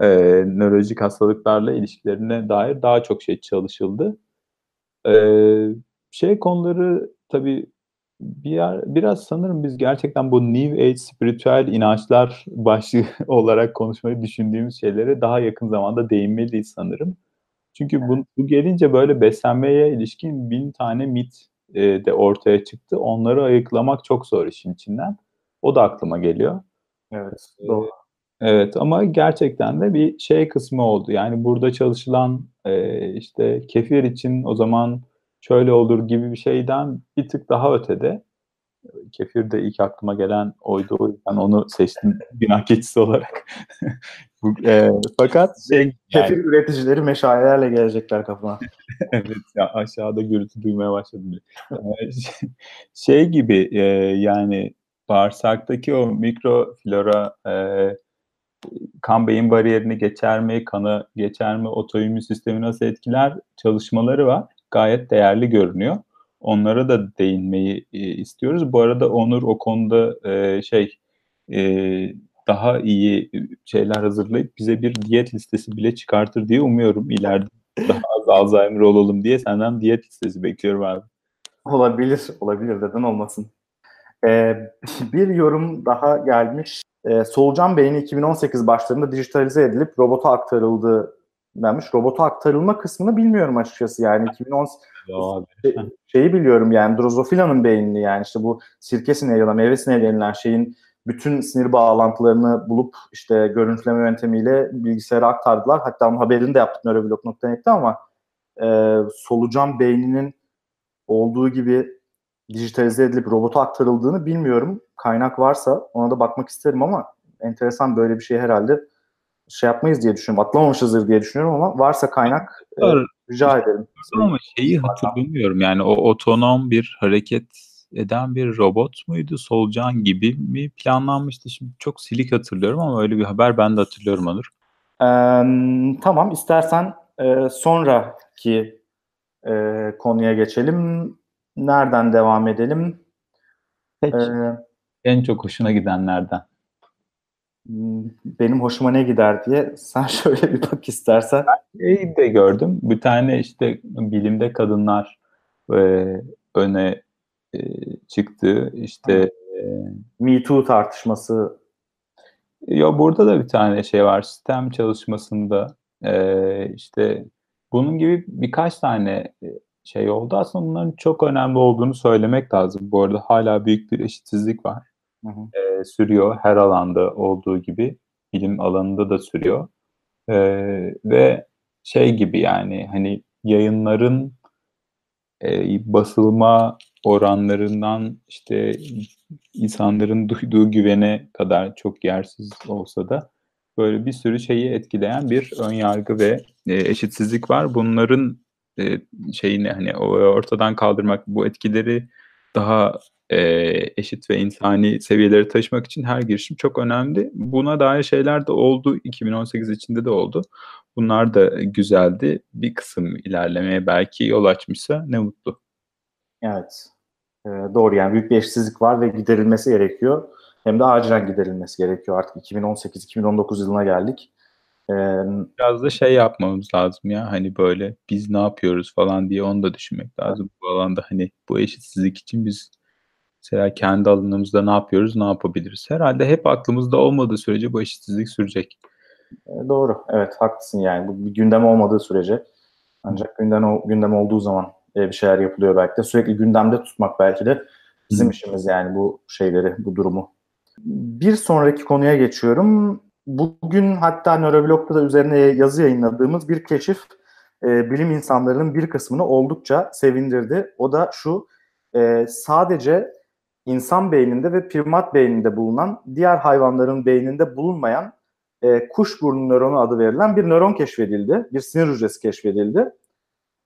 e, nörolojik hastalıklarla ilişkilerine dair daha çok şey çalışıldı. Şey konuları tabii bir yer, biraz sanırım biz gerçekten bu New Age spiritüel inançlar başlığı olarak konuşmayı düşündüğümüz şeylere daha yakın zamanda değinmeliyiz sanırım. Çünkü bu, bu gelince böyle beslenmeye ilişkin bin tane mit e, de ortaya çıktı. Onları ayıklamak çok zor işin içinden. O da aklıma geliyor. Evet, doğru. Evet ama gerçekten de bir şey kısmı oldu. Yani burada çalışılan e, işte kefir için o zaman şöyle olur gibi bir şeyden bir tık daha ötede. Kefir de ilk aklıma gelen oydu. O yüzden onu seçtim günah keçisi olarak. Bu, e, fakat şey yani, Kefir üreticileri meşalelerle gelecekler kafana. evet ya aşağıda gürültü duymaya başladım. Ee, şey gibi e, yani bağırsaktaki o mikroflora e, kan beyin bariyerini geçer mi, kanı geçer mi, otoimmün sistemi nasıl etkiler çalışmaları var. Gayet değerli görünüyor. Onlara da değinmeyi e, istiyoruz. Bu arada Onur o konuda e, şey e, daha iyi şeyler hazırlayıp bize bir diyet listesi bile çıkartır diye umuyorum. İleride daha az Alzheimer olalım diye senden diyet listesi bekliyorum abi. Olabilir, olabilir. Neden olmasın? Ee, bir yorum daha gelmiş. Ee, solucan beyni 2018 başlarında dijitalize edilip robota aktarıldı denmiş. Robota aktarılma kısmını bilmiyorum açıkçası yani 2018 şey, şeyi biliyorum yani Drozofila'nın beynini yani işte bu sirke sineği ya da meyve sineği denilen şeyin bütün sinir bağlantılarını bulup işte görüntüleme yöntemiyle bilgisayara aktardılar. Hatta onun haberini de yaptık nöroblog.net'te ama e, solucan beyninin olduğu gibi dijitalize edilip robota aktarıldığını bilmiyorum. Kaynak varsa ona da bakmak isterim ama enteresan böyle bir şey herhalde şey yapmayız diye düşünüyorum. Atlamamışızdır diye düşünüyorum ama varsa kaynak e, rica ederim. Ama şeyi hatırlamıyorum yani o otonom bir hareket eden bir robot muydu? Solucan gibi mi planlanmıştı? Şimdi çok silik hatırlıyorum ama öyle bir haber ben de hatırlıyorum Onur. Ee, tamam istersen e, sonraki e, konuya geçelim. Nereden devam edelim? Peki. Ee, en çok hoşuna gidenlerden. Benim hoşuma ne gider diye sen şöyle bir bak istersen. Ben de gördüm. Bir tane işte bilimde kadınlar e, öne e, çıktı. İşte e, Me Too tartışması. Ya burada da bir tane şey var. Sistem çalışmasında e, işte bunun gibi birkaç tane e, şey oldu. Aslında bunların çok önemli olduğunu söylemek lazım. Bu arada hala büyük bir eşitsizlik var. Hı. E, sürüyor. Her alanda olduğu gibi bilim alanında da sürüyor. E, ve şey gibi yani hani yayınların e, basılma oranlarından işte insanların duyduğu güvene kadar çok yersiz olsa da böyle bir sürü şeyi etkileyen bir ön yargı ve e, eşitsizlik var. Bunların e, şeyini hani ortadan kaldırmak, bu etkileri daha e, eşit ve insani seviyelere taşımak için her girişim çok önemli. Buna dair şeyler de oldu. 2018 içinde de oldu. Bunlar da güzeldi. Bir kısım ilerlemeye belki yol açmışsa ne mutlu. Evet. Ee, doğru yani büyük bir eşitsizlik var ve giderilmesi gerekiyor. Hem de acilen giderilmesi gerekiyor. Artık 2018-2019 yılına geldik. Ee, Biraz da şey yapmamız lazım ya hani böyle biz ne yapıyoruz falan diye onu da düşünmek lazım. Bu alanda hani bu eşitsizlik için biz mesela kendi alanımızda ne yapıyoruz, ne yapabiliriz? Herhalde hep aklımızda olmadığı sürece bu eşitsizlik sürecek. Ee, doğru, evet haklısın yani. Bu bir gündem olmadığı sürece ancak gündem, gündem olduğu zaman e, bir şeyler yapılıyor belki de. Sürekli gündemde tutmak belki de bizim işimiz yani bu şeyleri, bu durumu. Bir sonraki konuya geçiyorum. Bugün hatta Nöroblog'da da üzerine yazı yayınladığımız bir keşif e, bilim insanlarının bir kısmını oldukça sevindirdi. O da şu, e, sadece insan beyninde ve primat beyninde bulunan, diğer hayvanların beyninde bulunmayan e, kuş burnu nöronu adı verilen bir nöron keşfedildi. Bir sinir hücresi keşfedildi.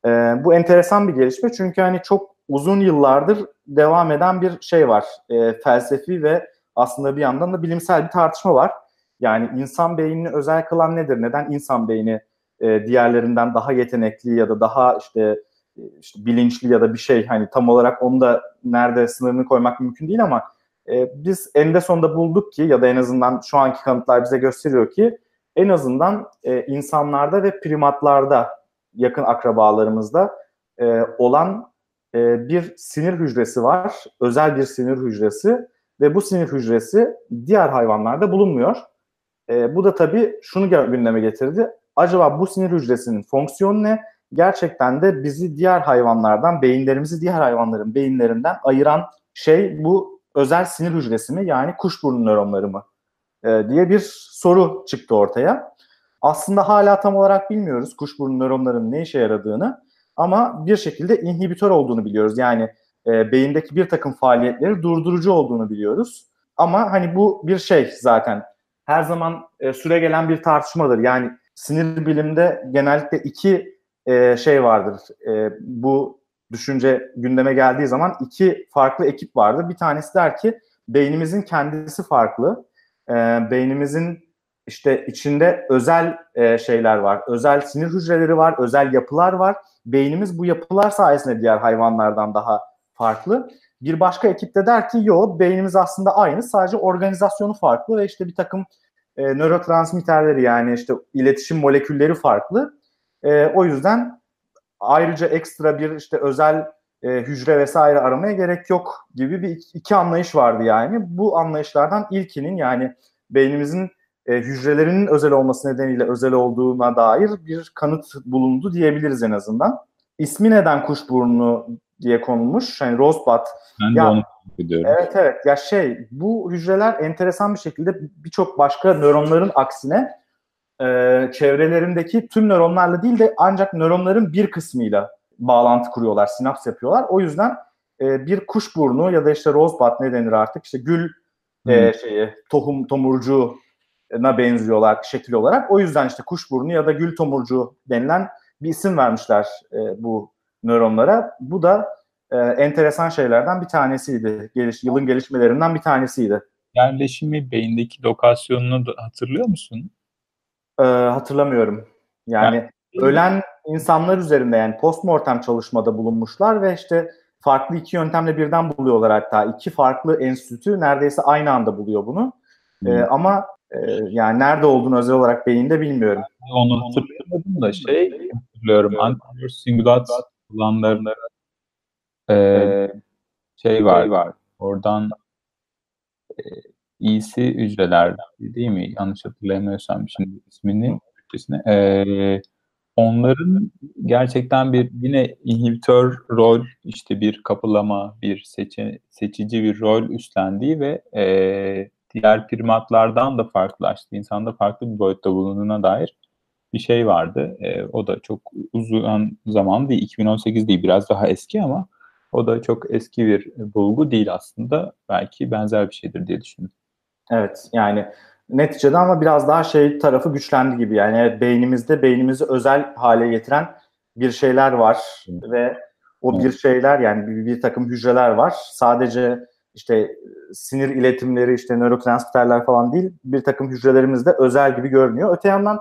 E, bu enteresan bir gelişme çünkü hani çok uzun yıllardır devam eden bir şey var. E, felsefi ve aslında bir yandan da bilimsel bir tartışma var. Yani insan beynini özel kılan nedir? Neden insan beyni e, diğerlerinden daha yetenekli ya da daha işte, işte bilinçli ya da bir şey hani tam olarak onu da nerede sınırını koymak mümkün değil ama e, biz eninde sonunda bulduk ki ya da en azından şu anki kanıtlar bize gösteriyor ki en azından e, insanlarda ve primatlarda yakın akrabalarımızda e, olan e, bir sinir hücresi var. Özel bir sinir hücresi ve bu sinir hücresi diğer hayvanlarda bulunmuyor. E, bu da tabii şunu gündeme getirdi. Acaba bu sinir hücresinin fonksiyonu ne? Gerçekten de bizi diğer hayvanlardan, beyinlerimizi diğer hayvanların beyinlerinden ayıran şey bu özel sinir hücresi mi? Yani kuşburnu nöronları mı? E, diye bir soru çıktı ortaya. Aslında hala tam olarak bilmiyoruz kuşburnu nöronların ne işe yaradığını ama bir şekilde inhibitör olduğunu biliyoruz. Yani e, beyindeki bir takım faaliyetleri durdurucu olduğunu biliyoruz. Ama hani bu bir şey zaten her zaman e, süre gelen bir tartışmadır. Yani sinir bilimde genellikle iki e, şey vardır. E, bu düşünce gündeme geldiği zaman iki farklı ekip vardır. Bir tanesi der ki beynimizin kendisi farklı. E, beynimizin işte içinde özel e, şeyler var. Özel sinir hücreleri var, özel yapılar var beynimiz bu yapılar sayesinde diğer hayvanlardan daha farklı. Bir başka ekip de der ki yo beynimiz aslında aynı sadece organizasyonu farklı ve işte bir takım e, nörotransmitterleri yani işte iletişim molekülleri farklı. E, o yüzden ayrıca ekstra bir işte özel e, hücre vesaire aramaya gerek yok gibi bir iki anlayış vardı yani. Bu anlayışlardan ilkinin yani beynimizin e, hücrelerinin özel olması nedeniyle özel olduğuna dair bir kanıt bulundu diyebiliriz en azından. İsmi neden kuşburnu diye konulmuş. Yani Rosebud. Ben ya, de onu ediyorum. Evet evet. Ya şey bu hücreler enteresan bir şekilde birçok başka nöronların aksine e, çevrelerindeki tüm nöronlarla değil de ancak nöronların bir kısmıyla bağlantı kuruyorlar, sinaps yapıyorlar. O yüzden e, bir kuşburnu ya da işte rosebud ne denir artık işte gül e, şeyi tohum tomurcuğuna benziyorlar şekil olarak. O yüzden işte kuşburnu ya da gül tomurcuğu denilen bir isim vermişler e, bu nöronlara. Bu da e, enteresan şeylerden bir tanesiydi. Geliş, yılın gelişmelerinden bir tanesiydi. Yerleşimi beyindeki lokasyonunu hatırlıyor musun? E, hatırlamıyorum. Yani, yani ölen insanlar üzerinde yani postmortem çalışmada bulunmuşlar ve işte farklı iki yöntemle birden buluyorlar hatta. iki farklı enstitü neredeyse aynı anda buluyor bunu. Ee, ama e, yani nerede olduğunu özel olarak beyinde bilmiyorum. Onu hatırlamadım da şey hatırlıyorum. Anterior singulat olanlarına e, şey var. Şey var. Oradan e, iyisi hücreler değil mi? Yanlış hatırlayamıyorsam şimdi ismini e, onların gerçekten bir yine inhibitör rol işte bir kapılama bir seçe, seçici bir rol üstlendiği ve e, diğer primatlardan da farklılaştı. insanda farklı bir boyutta bulunduğuna dair bir şey vardı. E, o da çok uzun zaman değil. 2018 değil biraz daha eski ama o da çok eski bir bulgu değil aslında. Belki benzer bir şeydir diye düşündüm. Evet yani neticede ama biraz daha şey tarafı güçlendi gibi. Yani evet, beynimizde beynimizi özel hale getiren bir şeyler var ve o bir şeyler yani bir, bir takım hücreler var. Sadece işte sinir iletimleri işte nörotransmitterler falan değil bir takım hücrelerimizde özel gibi görünüyor. Öte yandan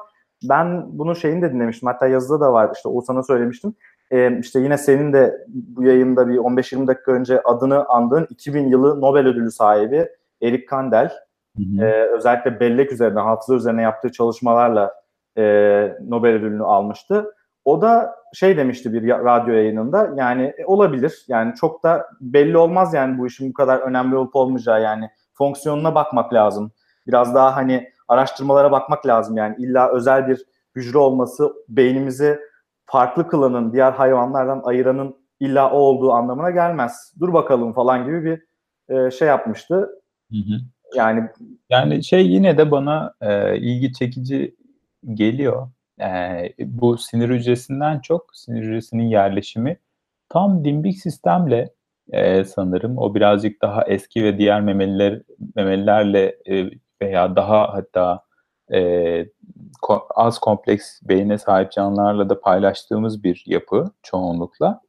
ben bunun şeyini de dinlemiştim. Hatta yazıda da var. İşte Oğuzhan'a söylemiştim. Ee, işte yine senin de bu yayında bir 15-20 dakika önce adını andığın 2000 yılı Nobel ödülü sahibi Erik Kandel Hı E, özellikle bellek üzerine, hafıza üzerine yaptığı çalışmalarla e, Nobel ödülünü almıştı. O da şey demişti bir radyo yayınında yani e, olabilir yani çok da belli olmaz yani bu işin bu kadar önemli olup olmayacağı yani fonksiyonuna bakmak lazım. Biraz daha hani araştırmalara bakmak lazım yani illa özel bir hücre olması beynimizi farklı kılanın, diğer hayvanlardan ayıranın illa o olduğu anlamına gelmez. Dur bakalım falan gibi bir e, şey yapmıştı. Hı hı. Yani yani şey yine de bana e, ilgi çekici geliyor. E, bu sinir hücresinden çok sinir hücresinin yerleşimi tam limbik sistemle e, sanırım o birazcık daha eski ve diğer memeliler memelilerle e, veya daha hatta e, ko- az kompleks beyine sahip canlılarla da paylaştığımız bir yapı çoğunlukla.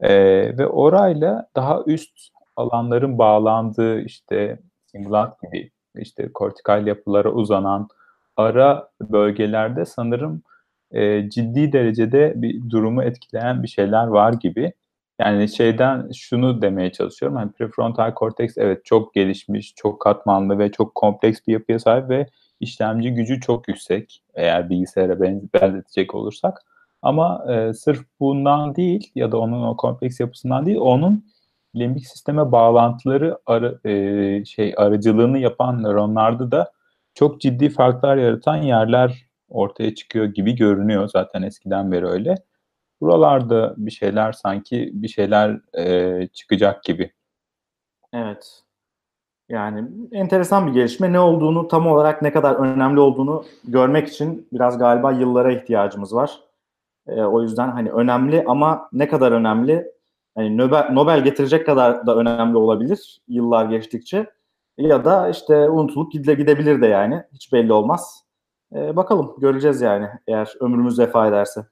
E, ve orayla daha üst alanların bağlandığı işte singulat gibi işte kortikal yapılara uzanan ara bölgelerde sanırım e, ciddi derecede bir durumu etkileyen bir şeyler var gibi. Yani şeyden şunu demeye çalışıyorum. Hani prefrontal korteks evet çok gelişmiş, çok katmanlı ve çok kompleks bir yapıya sahip ve işlemci gücü çok yüksek eğer bilgisayara benzetecek olursak. Ama e, sırf bundan değil ya da onun o kompleks yapısından değil, onun limbik sisteme bağlantıları arı, e, şey aracılığını yapan nöronlarda da çok ciddi farklar yaratan yerler ortaya çıkıyor gibi görünüyor zaten eskiden beri öyle. Buralarda bir şeyler sanki bir şeyler e, çıkacak gibi. Evet. Yani enteresan bir gelişme. Ne olduğunu tam olarak ne kadar önemli olduğunu görmek için biraz galiba yıllara ihtiyacımız var. E, o yüzden hani önemli ama ne kadar önemli hani Nobel, Nobel getirecek kadar da önemli olabilir yıllar geçtikçe. Ya da işte unutulup gide, gidebilir de yani. Hiç belli olmaz. Ee, bakalım göreceğiz yani eğer ömrümüz vefa ederse.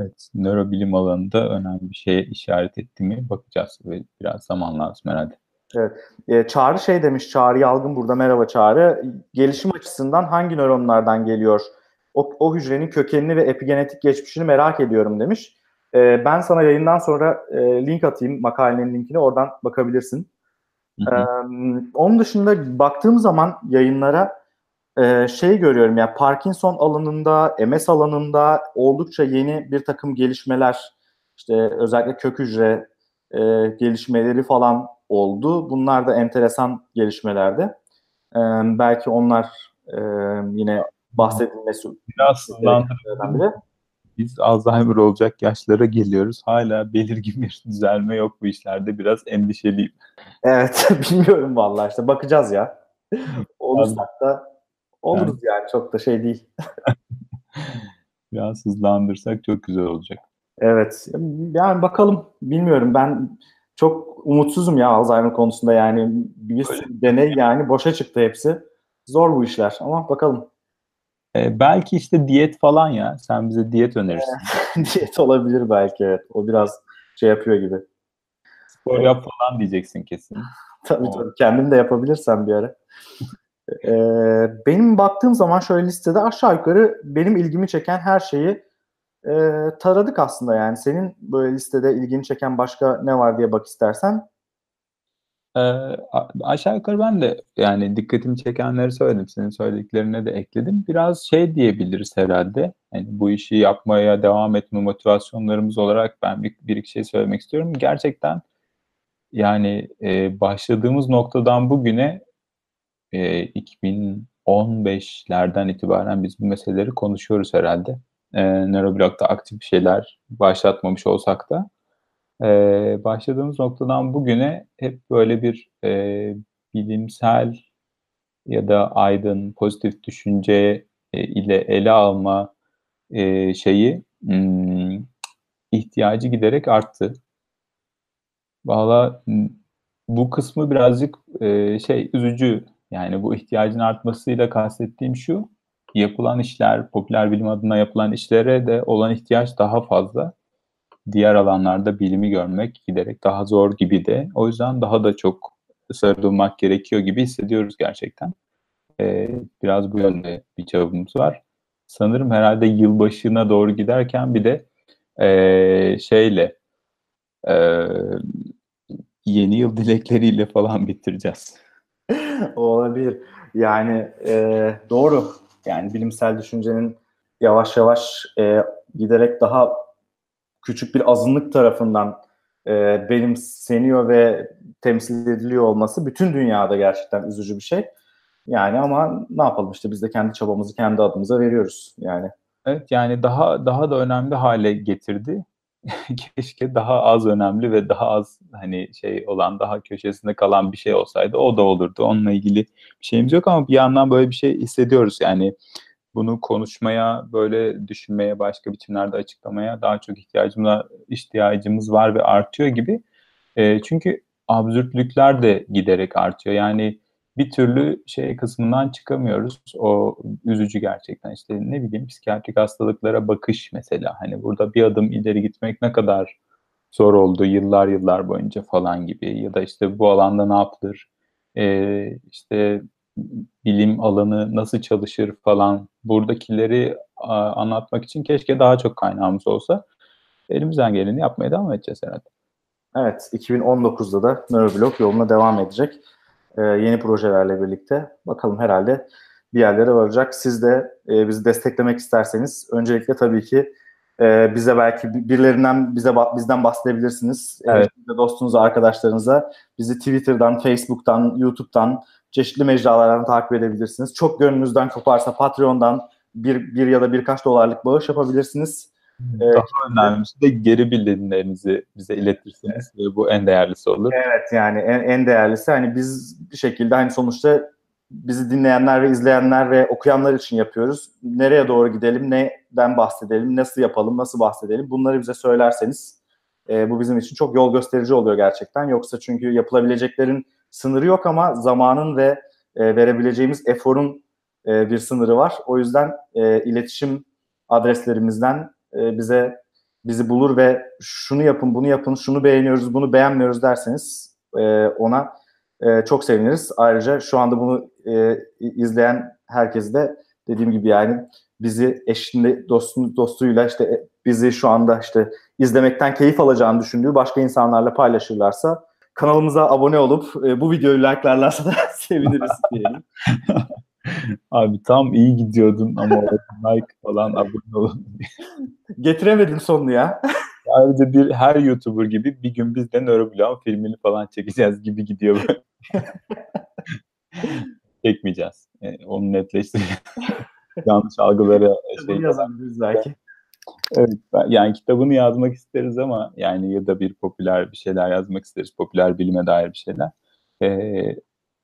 Evet, nörobilim alanında önemli bir şeye işaret etti mi bakacağız. Biraz zaman lazım herhalde. Evet. E, Çağrı şey demiş, Çağrı Yalgın burada. Merhaba Çağrı. Gelişim açısından hangi nöronlardan geliyor o, o hücrenin kökenini ve epigenetik geçmişini merak ediyorum demiş. E, ben sana yayından sonra e, link atayım makalenin linkini oradan bakabilirsin. Hı hı. E, onun dışında baktığım zaman yayınlara e, şey görüyorum ya Parkinson alanında, MS alanında oldukça yeni bir takım gelişmeler işte özellikle kök hücre e, gelişmeleri falan oldu. Bunlar da enteresan gelişmelerdi. E, belki onlar e, yine bahsedilmesi Biraz biri. Biz Alzheimer olacak yaşlara geliyoruz. Hala belirgin bir düzelme yok bu işlerde. Biraz endişeliyim. Evet, bilmiyorum vallahi işte bakacağız ya. Olursak da oluruz yani çok da şey değil. Biraz hızlandırsak çok güzel olacak. Evet. Yani bakalım. Bilmiyorum. Ben çok umutsuzum ya Alzheimer konusunda yani. Bir deney yani boşa çıktı hepsi. Zor bu işler ama bakalım. Ee, belki işte diyet falan ya. Sen bize diyet önerirsin. Diyet olabilir belki evet. O biraz şey yapıyor gibi. Spor yap falan diyeceksin kesin. Tabii tabii. Kendim de yapabilirsem bir ara. Ee, benim baktığım zaman şöyle listede aşağı yukarı benim ilgimi çeken her şeyi e, taradık aslında yani. Senin böyle listede ilgini çeken başka ne var diye bak istersen. Ee, aşağı yukarı ben de yani dikkatimi çekenleri söyledim. Senin söylediklerine de ekledim. Biraz şey diyebiliriz herhalde. Yani bu işi yapmaya devam etme motivasyonlarımız olarak ben bir, bir iki şey söylemek istiyorum. Gerçekten yani e, başladığımız noktadan bugüne e, 2015'lerden itibaren biz bu meseleleri konuşuyoruz herhalde. E, Neuroblog'da aktif bir şeyler başlatmamış olsak da. Ee, başladığımız noktadan bugüne hep böyle bir e, bilimsel ya da aydın, pozitif düşünce e, ile ele alma e, şeyi hmm, ihtiyacı giderek arttı. Valla m, bu kısmı birazcık e, şey üzücü. Yani bu ihtiyacın artmasıyla kastettiğim şu, yapılan işler, popüler bilim adına yapılan işlere de olan ihtiyaç daha fazla diğer alanlarda bilimi görmek giderek daha zor gibi de. O yüzden daha da çok sarılmak gerekiyor gibi hissediyoruz gerçekten. Ee, biraz bu yönde bir çabamız var. Sanırım herhalde yılbaşına doğru giderken bir de ee, şeyle ee, yeni yıl dilekleriyle falan bitireceğiz. Olabilir. Yani e, doğru. Yani bilimsel düşüncenin yavaş yavaş e, giderek daha küçük bir azınlık tarafından e, benimseniyor ve temsil ediliyor olması bütün dünyada gerçekten üzücü bir şey. Yani ama ne yapalım işte biz de kendi çabamızı kendi adımıza veriyoruz yani. Evet yani daha daha da önemli hale getirdi. Keşke daha az önemli ve daha az hani şey olan daha köşesinde kalan bir şey olsaydı o da olurdu. Onunla ilgili bir şeyimiz yok ama bir yandan böyle bir şey hissediyoruz. Yani bunu konuşmaya, böyle düşünmeye, başka biçimlerde açıklamaya daha çok ihtiyacımız ihtiyacımız var ve artıyor gibi. E, çünkü absürtlükler de giderek artıyor. Yani bir türlü şey kısmından çıkamıyoruz. O üzücü gerçekten. İşte ne bileyim psikiyatrik hastalıklara bakış mesela. Hani burada bir adım ileri gitmek ne kadar zor oldu yıllar yıllar boyunca falan gibi. Ya da işte bu alanda ne yapılır? Ee, işte bilim alanı nasıl çalışır falan. Buradakileri anlatmak için keşke daha çok kaynağımız olsa. Elimizden geleni yapmaya devam edeceğiz herhalde. Evet, 2019'da da Neuroblog yoluna devam edecek. Ee, yeni projelerle birlikte. Bakalım herhalde bir yerlere varacak. Siz de e, bizi desteklemek isterseniz öncelikle tabii ki e, bize belki birilerinden bize bizden bahsedebilirsiniz. Evet. E, dostunuza, arkadaşlarınıza bizi Twitter'dan, Facebook'tan, YouTube'dan çeşitli mecralardan takip edebilirsiniz. Çok gönlünüzden koparsa Patreon'dan bir, bir ya da birkaç dolarlık bağış yapabilirsiniz. Daha önemlisi de geri bildirimlerinizi bize iletirseniz ve bu en değerlisi olur. Evet yani en, en değerlisi hani biz bir şekilde hani sonuçta bizi dinleyenler ve izleyenler ve okuyanlar için yapıyoruz. Nereye doğru gidelim, neden bahsedelim, nasıl yapalım, nasıl bahsedelim bunları bize söylerseniz e, bu bizim için çok yol gösterici oluyor gerçekten. Yoksa çünkü yapılabileceklerin sınırı yok ama zamanın ve e, verebileceğimiz eforun e, bir sınırı var. O yüzden e, iletişim adreslerimizden e, bize bizi bulur ve şunu yapın, bunu yapın, şunu beğeniyoruz, bunu beğenmiyoruz derseniz e, ona e, çok seviniriz. Ayrıca şu anda bunu e, izleyen herkes de dediğim gibi yani bizi eşinde dostum, dostuyla işte e, bizi şu anda işte izlemekten keyif alacağını düşündüğü başka insanlarla paylaşırlarsa kanalımıza abone olup e, bu videoyu like'larlarsa da seviniriz diyelim. Abi tam iyi gidiyordun ama like falan abone olun. Getiremedim sonunu ya. Ayrıca bir her YouTuber gibi bir gün biz de Nöroblog'un filmini falan çekeceğiz gibi gidiyor. Çekmeyeceğiz. Yani onu netleştireceğiz. Yanlış algıları şey yazabiliriz belki. Evet, yani kitabını yazmak isteriz ama yani ya da bir popüler bir şeyler yazmak isteriz. Popüler bilime dair bir şeyler. Ee,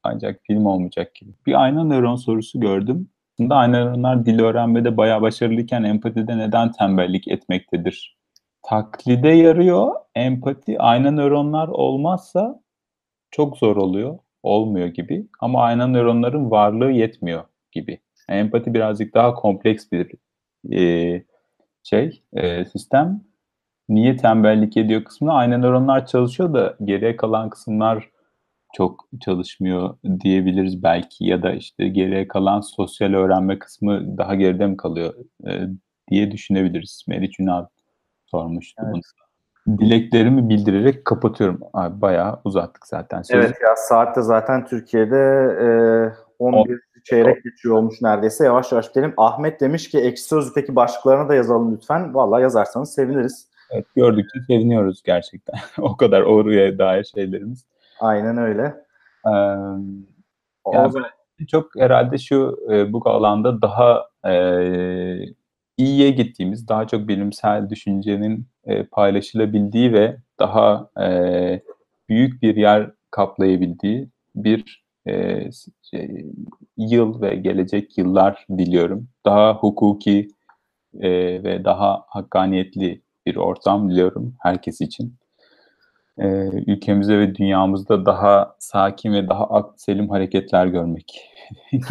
ancak film olmayacak gibi. Bir ayna nöron sorusu gördüm. Aslında ayna nöronlar dil öğrenmede bayağı başarılıyken empatide neden tembellik etmektedir? Taklide yarıyor. Empati ayna nöronlar olmazsa çok zor oluyor. Olmuyor gibi. Ama ayna nöronların varlığı yetmiyor gibi. Yani empati birazcık daha kompleks bir e, şey, e, sistem. Niye tembellik ediyor kısmında ayna nöronlar çalışıyor da geriye kalan kısımlar çok çalışmıyor diyebiliriz belki ya da işte geriye kalan sosyal öğrenme kısmı daha geride mi kalıyor e, diye düşünebiliriz. Meriç Ünal sormuştu evet. bunu. Dileklerimi bildirerek kapatıyorum. Abi bayağı uzattık zaten. Sözü. Evet ya saatte zaten Türkiye'de e, 11 çeyrek geçiyor olmuş neredeyse. Yavaş yavaş gidelim. Ahmet demiş ki ekşi sözlükteki başlıklarına da yazalım lütfen. Valla yazarsanız seviniriz. Evet gördükçe seviniyoruz gerçekten. o kadar oraya dair şeylerimiz. Aynen öyle. Ee, yani çok herhalde şu e, bu alanda daha e, iyiye gittiğimiz, daha çok bilimsel düşüncenin e, paylaşılabildiği ve daha e, büyük bir yer kaplayabildiği bir e, şey, yıl ve gelecek yıllar diliyorum. Daha hukuki e, ve daha hakkaniyetli bir ortam diliyorum herkes için e, ülkemizde ve dünyamızda daha sakin ve daha aklı selim hareketler görmek.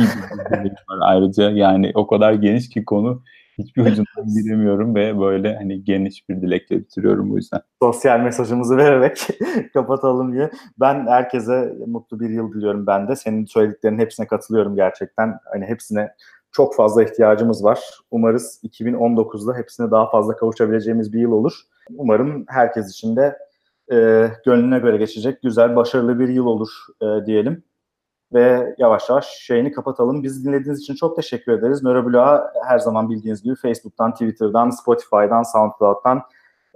Ayrıca yani o kadar geniş ki konu hiçbir ucundan giremiyorum ve böyle hani geniş bir dilekle bitiriyorum bu yüzden. Sosyal mesajımızı vererek kapatalım diye. Ben herkese mutlu bir yıl diliyorum ben de. Senin söylediklerinin hepsine katılıyorum gerçekten. Hani hepsine çok fazla ihtiyacımız var. Umarız 2019'da hepsine daha fazla kavuşabileceğimiz bir yıl olur. Umarım herkes için de e, gönlüne göre geçecek güzel, başarılı bir yıl olur e, diyelim. Ve yavaş yavaş şeyini kapatalım. Biz dinlediğiniz için çok teşekkür ederiz. Nöroblog'a her zaman bildiğiniz gibi Facebook'tan, Twitter'dan, Spotify'dan, SoundCloud'dan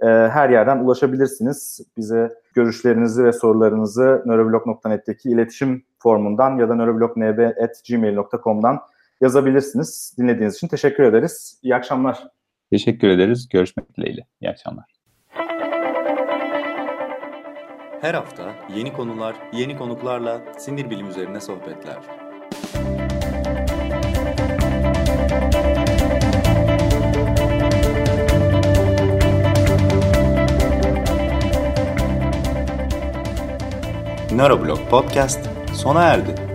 e, her yerden ulaşabilirsiniz. Bize görüşlerinizi ve sorularınızı nöroblog.net'teki iletişim formundan ya da nöroblog.nb.gmail.com'dan yazabilirsiniz. Dinlediğiniz için teşekkür ederiz. İyi akşamlar. Teşekkür ederiz. Görüşmek dileğiyle. İyi akşamlar. Her hafta yeni konular, yeni konuklarla sinir bilim üzerine sohbetler. Neuroblog Podcast sona erdi.